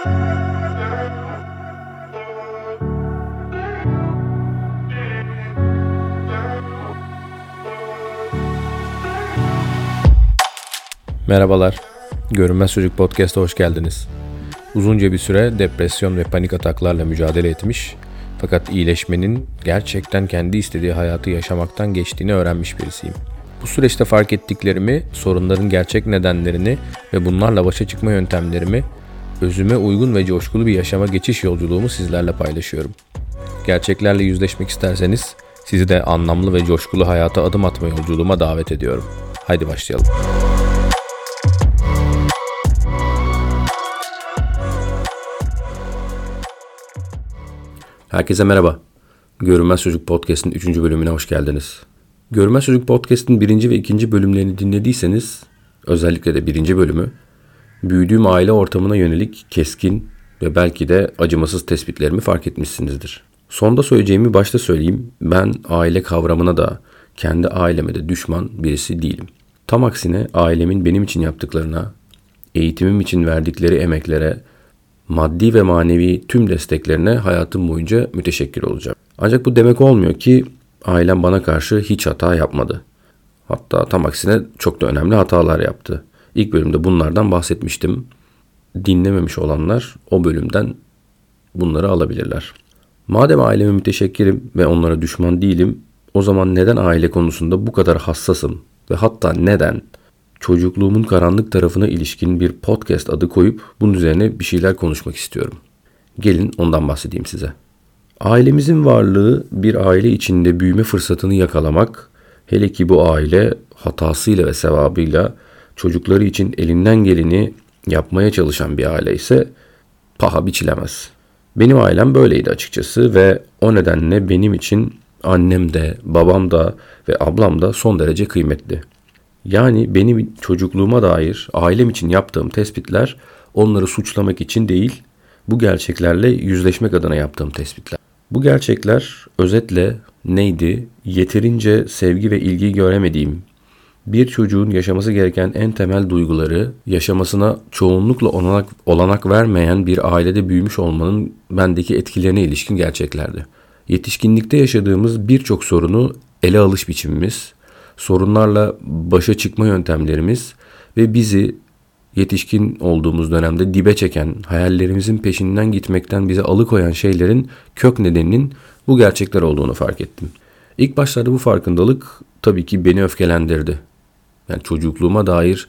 Merhabalar. Görünmez Çocuk Podcast'a hoş geldiniz. Uzunca bir süre depresyon ve panik ataklarla mücadele etmiş fakat iyileşmenin gerçekten kendi istediği hayatı yaşamaktan geçtiğini öğrenmiş birisiyim. Bu süreçte fark ettiklerimi, sorunların gerçek nedenlerini ve bunlarla başa çıkma yöntemlerimi, özüme uygun ve coşkulu bir yaşama geçiş yolculuğumu sizlerle paylaşıyorum. Gerçeklerle yüzleşmek isterseniz sizi de anlamlı ve coşkulu hayata adım atma yolculuğuma davet ediyorum. Haydi başlayalım. Herkese merhaba. Görünmez Çocuk Podcast'ın 3. bölümüne hoş geldiniz. Görünmez Çocuk Podcast'ın 1. ve 2. bölümlerini dinlediyseniz, özellikle de 1. bölümü, büyüdüğüm aile ortamına yönelik keskin ve belki de acımasız tespitlerimi fark etmişsinizdir. Sonda söyleyeceğimi başta söyleyeyim. Ben aile kavramına da, kendi aileme de düşman birisi değilim. Tam aksine ailemin benim için yaptıklarına, eğitimim için verdikleri emeklere, maddi ve manevi tüm desteklerine hayatım boyunca müteşekkir olacağım. Ancak bu demek olmuyor ki ailem bana karşı hiç hata yapmadı. Hatta tam aksine çok da önemli hatalar yaptı. İlk bölümde bunlardan bahsetmiştim. Dinlememiş olanlar o bölümden bunları alabilirler. Madem aileme müteşekkirim ve onlara düşman değilim, o zaman neden aile konusunda bu kadar hassasım ve hatta neden çocukluğumun karanlık tarafına ilişkin bir podcast adı koyup bunun üzerine bir şeyler konuşmak istiyorum. Gelin ondan bahsedeyim size. Ailemizin varlığı bir aile içinde büyüme fırsatını yakalamak, hele ki bu aile hatasıyla ve sevabıyla çocukları için elinden geleni yapmaya çalışan bir aile ise paha biçilemez. Benim ailem böyleydi açıkçası ve o nedenle benim için annem de, babam da ve ablam da son derece kıymetli. Yani benim çocukluğuma dair ailem için yaptığım tespitler onları suçlamak için değil, bu gerçeklerle yüzleşmek adına yaptığım tespitler. Bu gerçekler özetle neydi? Yeterince sevgi ve ilgi göremediğim, bir çocuğun yaşaması gereken en temel duyguları yaşamasına çoğunlukla olanak, olanak vermeyen bir ailede büyümüş olmanın bendeki etkilerine ilişkin gerçeklerdi. Yetişkinlikte yaşadığımız birçok sorunu ele alış biçimimiz, sorunlarla başa çıkma yöntemlerimiz ve bizi yetişkin olduğumuz dönemde dibe çeken, hayallerimizin peşinden gitmekten bizi alıkoyan şeylerin kök nedeninin bu gerçekler olduğunu fark ettim. İlk başlarda bu farkındalık tabii ki beni öfkelendirdi. Yani çocukluğuma dair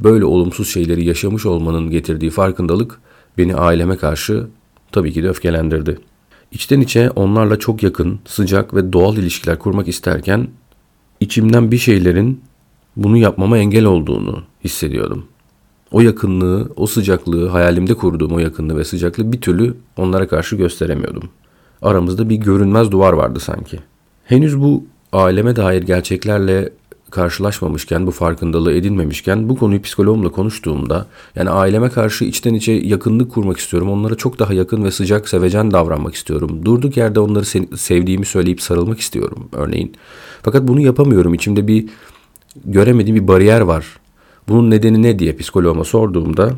böyle olumsuz şeyleri yaşamış olmanın getirdiği farkındalık beni aileme karşı tabii ki de öfkelendirdi. İçten içe onlarla çok yakın, sıcak ve doğal ilişkiler kurmak isterken içimden bir şeylerin bunu yapmama engel olduğunu hissediyordum. O yakınlığı, o sıcaklığı, hayalimde kurduğum o yakınlığı ve sıcaklığı bir türlü onlara karşı gösteremiyordum. Aramızda bir görünmez duvar vardı sanki. Henüz bu aileme dair gerçeklerle karşılaşmamışken, bu farkındalığı edinmemişken bu konuyu psikoloğumla konuştuğumda yani aileme karşı içten içe yakınlık kurmak istiyorum. Onlara çok daha yakın ve sıcak, sevecen davranmak istiyorum. Durduk yerde onları sevdiğimi söyleyip sarılmak istiyorum örneğin. Fakat bunu yapamıyorum. İçimde bir göremediğim bir bariyer var. Bunun nedeni ne diye psikoloğuma sorduğumda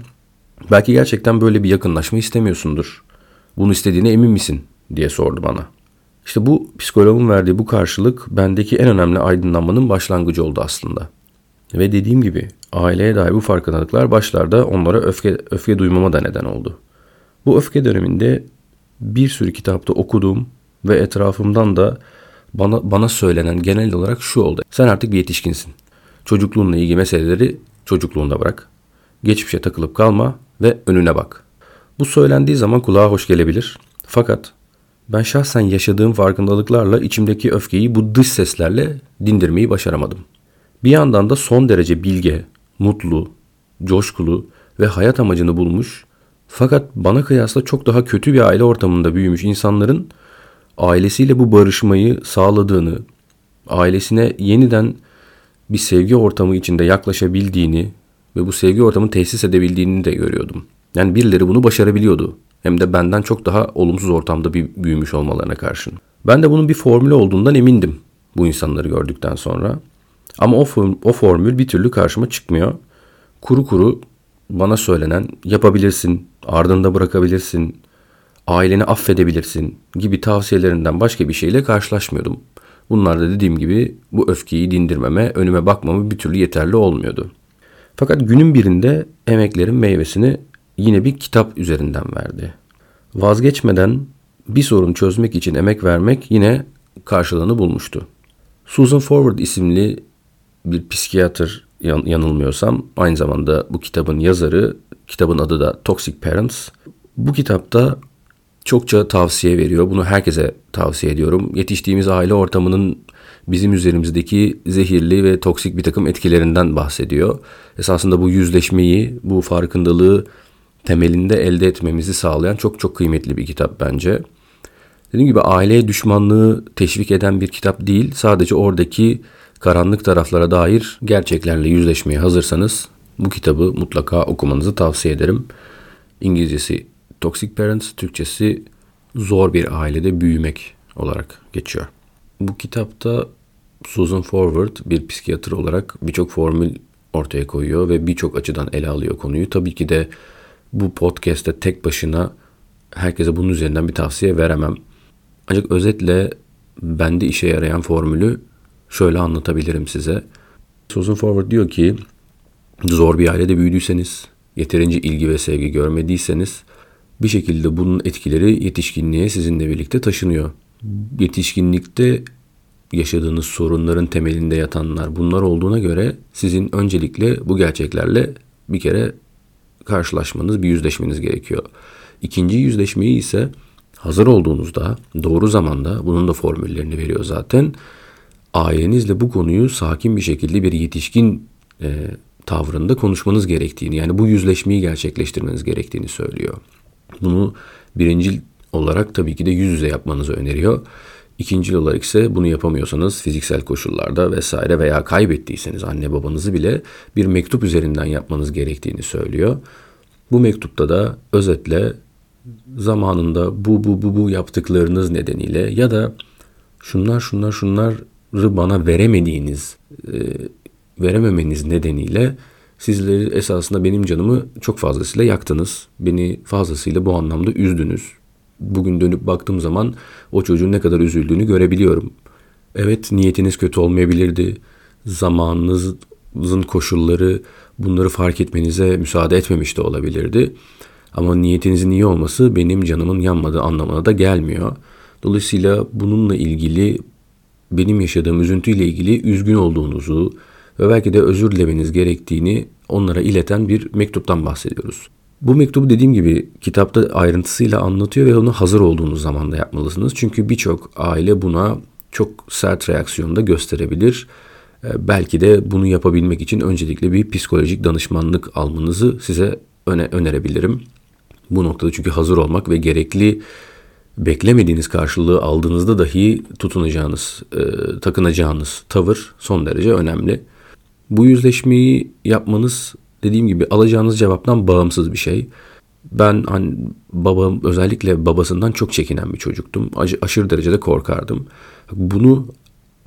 belki gerçekten böyle bir yakınlaşma istemiyorsundur. Bunu istediğine emin misin diye sordu bana. İşte bu psikologun verdiği bu karşılık bendeki en önemli aydınlanmanın başlangıcı oldu aslında. Ve dediğim gibi aileye dair bu farkındalıklar başlarda onlara öfke, öfke duymama da neden oldu. Bu öfke döneminde bir sürü kitapta okuduğum ve etrafımdan da bana, bana söylenen genel olarak şu oldu. Sen artık bir yetişkinsin. Çocukluğunla ilgili meseleleri çocukluğunda bırak. Geçmişe takılıp kalma ve önüne bak. Bu söylendiği zaman kulağa hoş gelebilir. Fakat ben şahsen yaşadığım farkındalıklarla içimdeki öfkeyi bu dış seslerle dindirmeyi başaramadım. Bir yandan da son derece bilge, mutlu, coşkulu ve hayat amacını bulmuş fakat bana kıyasla çok daha kötü bir aile ortamında büyümüş insanların ailesiyle bu barışmayı sağladığını, ailesine yeniden bir sevgi ortamı içinde yaklaşabildiğini ve bu sevgi ortamını tesis edebildiğini de görüyordum. Yani birileri bunu başarabiliyordu. Hem de benden çok daha olumsuz ortamda bir büyümüş olmalarına karşın. Ben de bunun bir formülü olduğundan emindim bu insanları gördükten sonra. Ama o, form, o formül bir türlü karşıma çıkmıyor. Kuru kuru bana söylenen yapabilirsin, ardında bırakabilirsin, aileni affedebilirsin gibi tavsiyelerinden başka bir şeyle karşılaşmıyordum. Bunlar da dediğim gibi bu öfkeyi dindirmeme, önüme bakmamı bir türlü yeterli olmuyordu. Fakat günün birinde emeklerin meyvesini yine bir kitap üzerinden verdi. Vazgeçmeden bir sorun çözmek için emek vermek yine karşılığını bulmuştu. Susan Forward isimli bir psikiyatr yanılmıyorsam aynı zamanda bu kitabın yazarı, kitabın adı da Toxic Parents. Bu kitapta çokça tavsiye veriyor. Bunu herkese tavsiye ediyorum. Yetiştiğimiz aile ortamının bizim üzerimizdeki zehirli ve toksik bir takım etkilerinden bahsediyor. Esasında bu yüzleşmeyi, bu farkındalığı temelinde elde etmemizi sağlayan çok çok kıymetli bir kitap bence. Dediğim gibi aileye düşmanlığı teşvik eden bir kitap değil. Sadece oradaki karanlık taraflara dair gerçeklerle yüzleşmeye hazırsanız bu kitabı mutlaka okumanızı tavsiye ederim. İngilizcesi Toxic Parents, Türkçesi Zor Bir Ailede Büyümek olarak geçiyor. Bu kitapta Susan Forward bir psikiyatr olarak birçok formül ortaya koyuyor ve birçok açıdan ele alıyor konuyu. Tabii ki de bu podcast'te tek başına herkese bunun üzerinden bir tavsiye veremem. Ancak özetle bende işe yarayan formülü şöyle anlatabilirim size. Susan Forward diyor ki zor bir ailede büyüdüyseniz, yeterince ilgi ve sevgi görmediyseniz bir şekilde bunun etkileri yetişkinliğe sizinle birlikte taşınıyor. Yetişkinlikte yaşadığınız sorunların temelinde yatanlar bunlar olduğuna göre sizin öncelikle bu gerçeklerle bir kere karşılaşmanız, bir yüzleşmeniz gerekiyor. İkinci yüzleşmeyi ise hazır olduğunuzda doğru zamanda bunun da formüllerini veriyor zaten. Ailenizle bu konuyu sakin bir şekilde bir yetişkin e, tavrında konuşmanız gerektiğini yani bu yüzleşmeyi gerçekleştirmeniz gerektiğini söylüyor. Bunu birinci olarak tabii ki de yüz yüze yapmanızı öneriyor. İkinci olarak ise bunu yapamıyorsanız fiziksel koşullarda vesaire veya kaybettiyseniz anne babanızı bile bir mektup üzerinden yapmanız gerektiğini söylüyor. Bu mektupta da özetle zamanında bu bu bu bu yaptıklarınız nedeniyle ya da şunlar şunlar şunları bana veremediğiniz, e, verememeniz nedeniyle sizleri esasında benim canımı çok fazlasıyla yaktınız. Beni fazlasıyla bu anlamda üzdünüz. Bugün dönüp baktığım zaman o çocuğun ne kadar üzüldüğünü görebiliyorum. Evet niyetiniz kötü olmayabilirdi. Zamanınızın koşulları bunları fark etmenize müsaade etmemiş de olabilirdi. Ama niyetinizin iyi olması benim canımın yanmadığı anlamına da gelmiyor. Dolayısıyla bununla ilgili benim yaşadığım üzüntüyle ilgili üzgün olduğunuzu ve belki de özür dilemeniz gerektiğini onlara ileten bir mektuptan bahsediyoruz. Bu mektubu dediğim gibi kitapta ayrıntısıyla anlatıyor ve onu hazır olduğunuz zaman da yapmalısınız. Çünkü birçok aile buna çok sert reaksiyonda gösterebilir. Ee, belki de bunu yapabilmek için öncelikle bir psikolojik danışmanlık almanızı size öne önerebilirim. Bu noktada çünkü hazır olmak ve gerekli beklemediğiniz karşılığı aldığınızda dahi tutunacağınız, e, takınacağınız tavır son derece önemli. Bu yüzleşmeyi yapmanız dediğim gibi alacağınız cevaptan bağımsız bir şey. Ben hani babam özellikle babasından çok çekinen bir çocuktum. Aşırı derecede korkardım. Bunu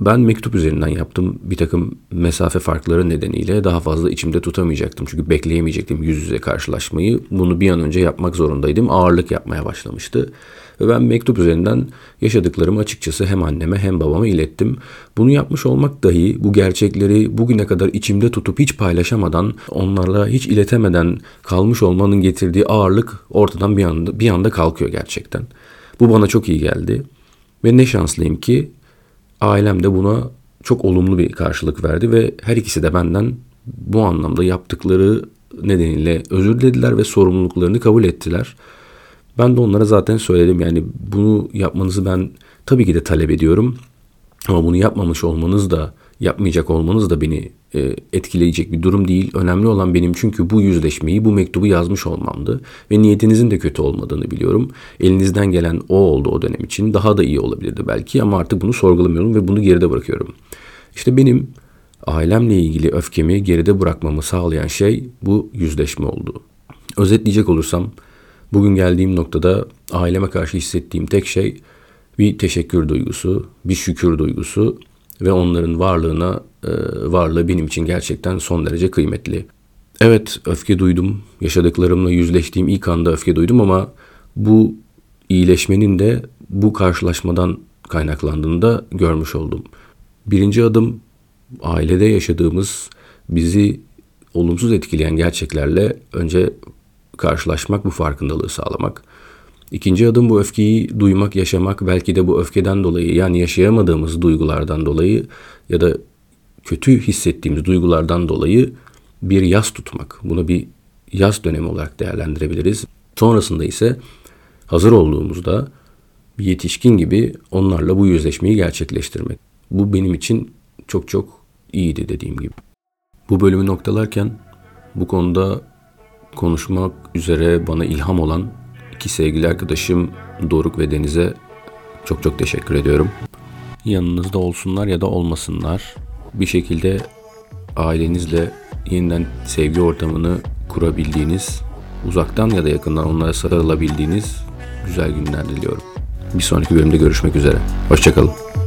ben mektup üzerinden yaptım. Bir takım mesafe farkları nedeniyle daha fazla içimde tutamayacaktım. Çünkü bekleyemeyecektim yüz yüze karşılaşmayı. Bunu bir an önce yapmak zorundaydım. Ağırlık yapmaya başlamıştı. Ve ben mektup üzerinden yaşadıklarımı açıkçası hem anneme hem babama ilettim. Bunu yapmış olmak dahi bu gerçekleri bugüne kadar içimde tutup hiç paylaşamadan, onlarla hiç iletemeden kalmış olmanın getirdiği ağırlık ortadan bir anda, bir anda kalkıyor gerçekten. Bu bana çok iyi geldi. Ve ne şanslıyım ki ailem de buna çok olumlu bir karşılık verdi ve her ikisi de benden bu anlamda yaptıkları nedeniyle özür dilediler ve sorumluluklarını kabul ettiler. Ben de onlara zaten söyledim yani bunu yapmanızı ben tabii ki de talep ediyorum. Ama bunu yapmamış olmanız da yapmayacak olmanız da beni e, etkileyecek bir durum değil. Önemli olan benim çünkü bu yüzleşmeyi, bu mektubu yazmış olmamdı. Ve niyetinizin de kötü olmadığını biliyorum. Elinizden gelen o oldu o dönem için. Daha da iyi olabilirdi belki ama artık bunu sorgulamıyorum ve bunu geride bırakıyorum. İşte benim ailemle ilgili öfkemi geride bırakmamı sağlayan şey bu yüzleşme oldu. Özetleyecek olursam bugün geldiğim noktada aileme karşı hissettiğim tek şey bir teşekkür duygusu, bir şükür duygusu ve onların varlığına e, varlığı benim için gerçekten son derece kıymetli. Evet öfke duydum. Yaşadıklarımla yüzleştiğim ilk anda öfke duydum ama bu iyileşmenin de bu karşılaşmadan kaynaklandığını da görmüş oldum. Birinci adım ailede yaşadığımız bizi olumsuz etkileyen gerçeklerle önce karşılaşmak, bu farkındalığı sağlamak. İkinci adım bu öfkeyi duymak, yaşamak. Belki de bu öfkeden dolayı yani yaşayamadığımız duygulardan dolayı ya da kötü hissettiğimiz duygulardan dolayı bir yaz tutmak. Bunu bir yaz dönemi olarak değerlendirebiliriz. Sonrasında ise hazır olduğumuzda bir yetişkin gibi onlarla bu yüzleşmeyi gerçekleştirmek. Bu benim için çok çok iyiydi dediğim gibi. Bu bölümü noktalarken bu konuda konuşmak üzere bana ilham olan iki sevgili arkadaşım Doruk ve Deniz'e çok çok teşekkür ediyorum. Yanınızda olsunlar ya da olmasınlar. Bir şekilde ailenizle yeniden sevgi ortamını kurabildiğiniz, uzaktan ya da yakından onlara sarılabildiğiniz güzel günler diliyorum. Bir sonraki bölümde görüşmek üzere. Hoşçakalın.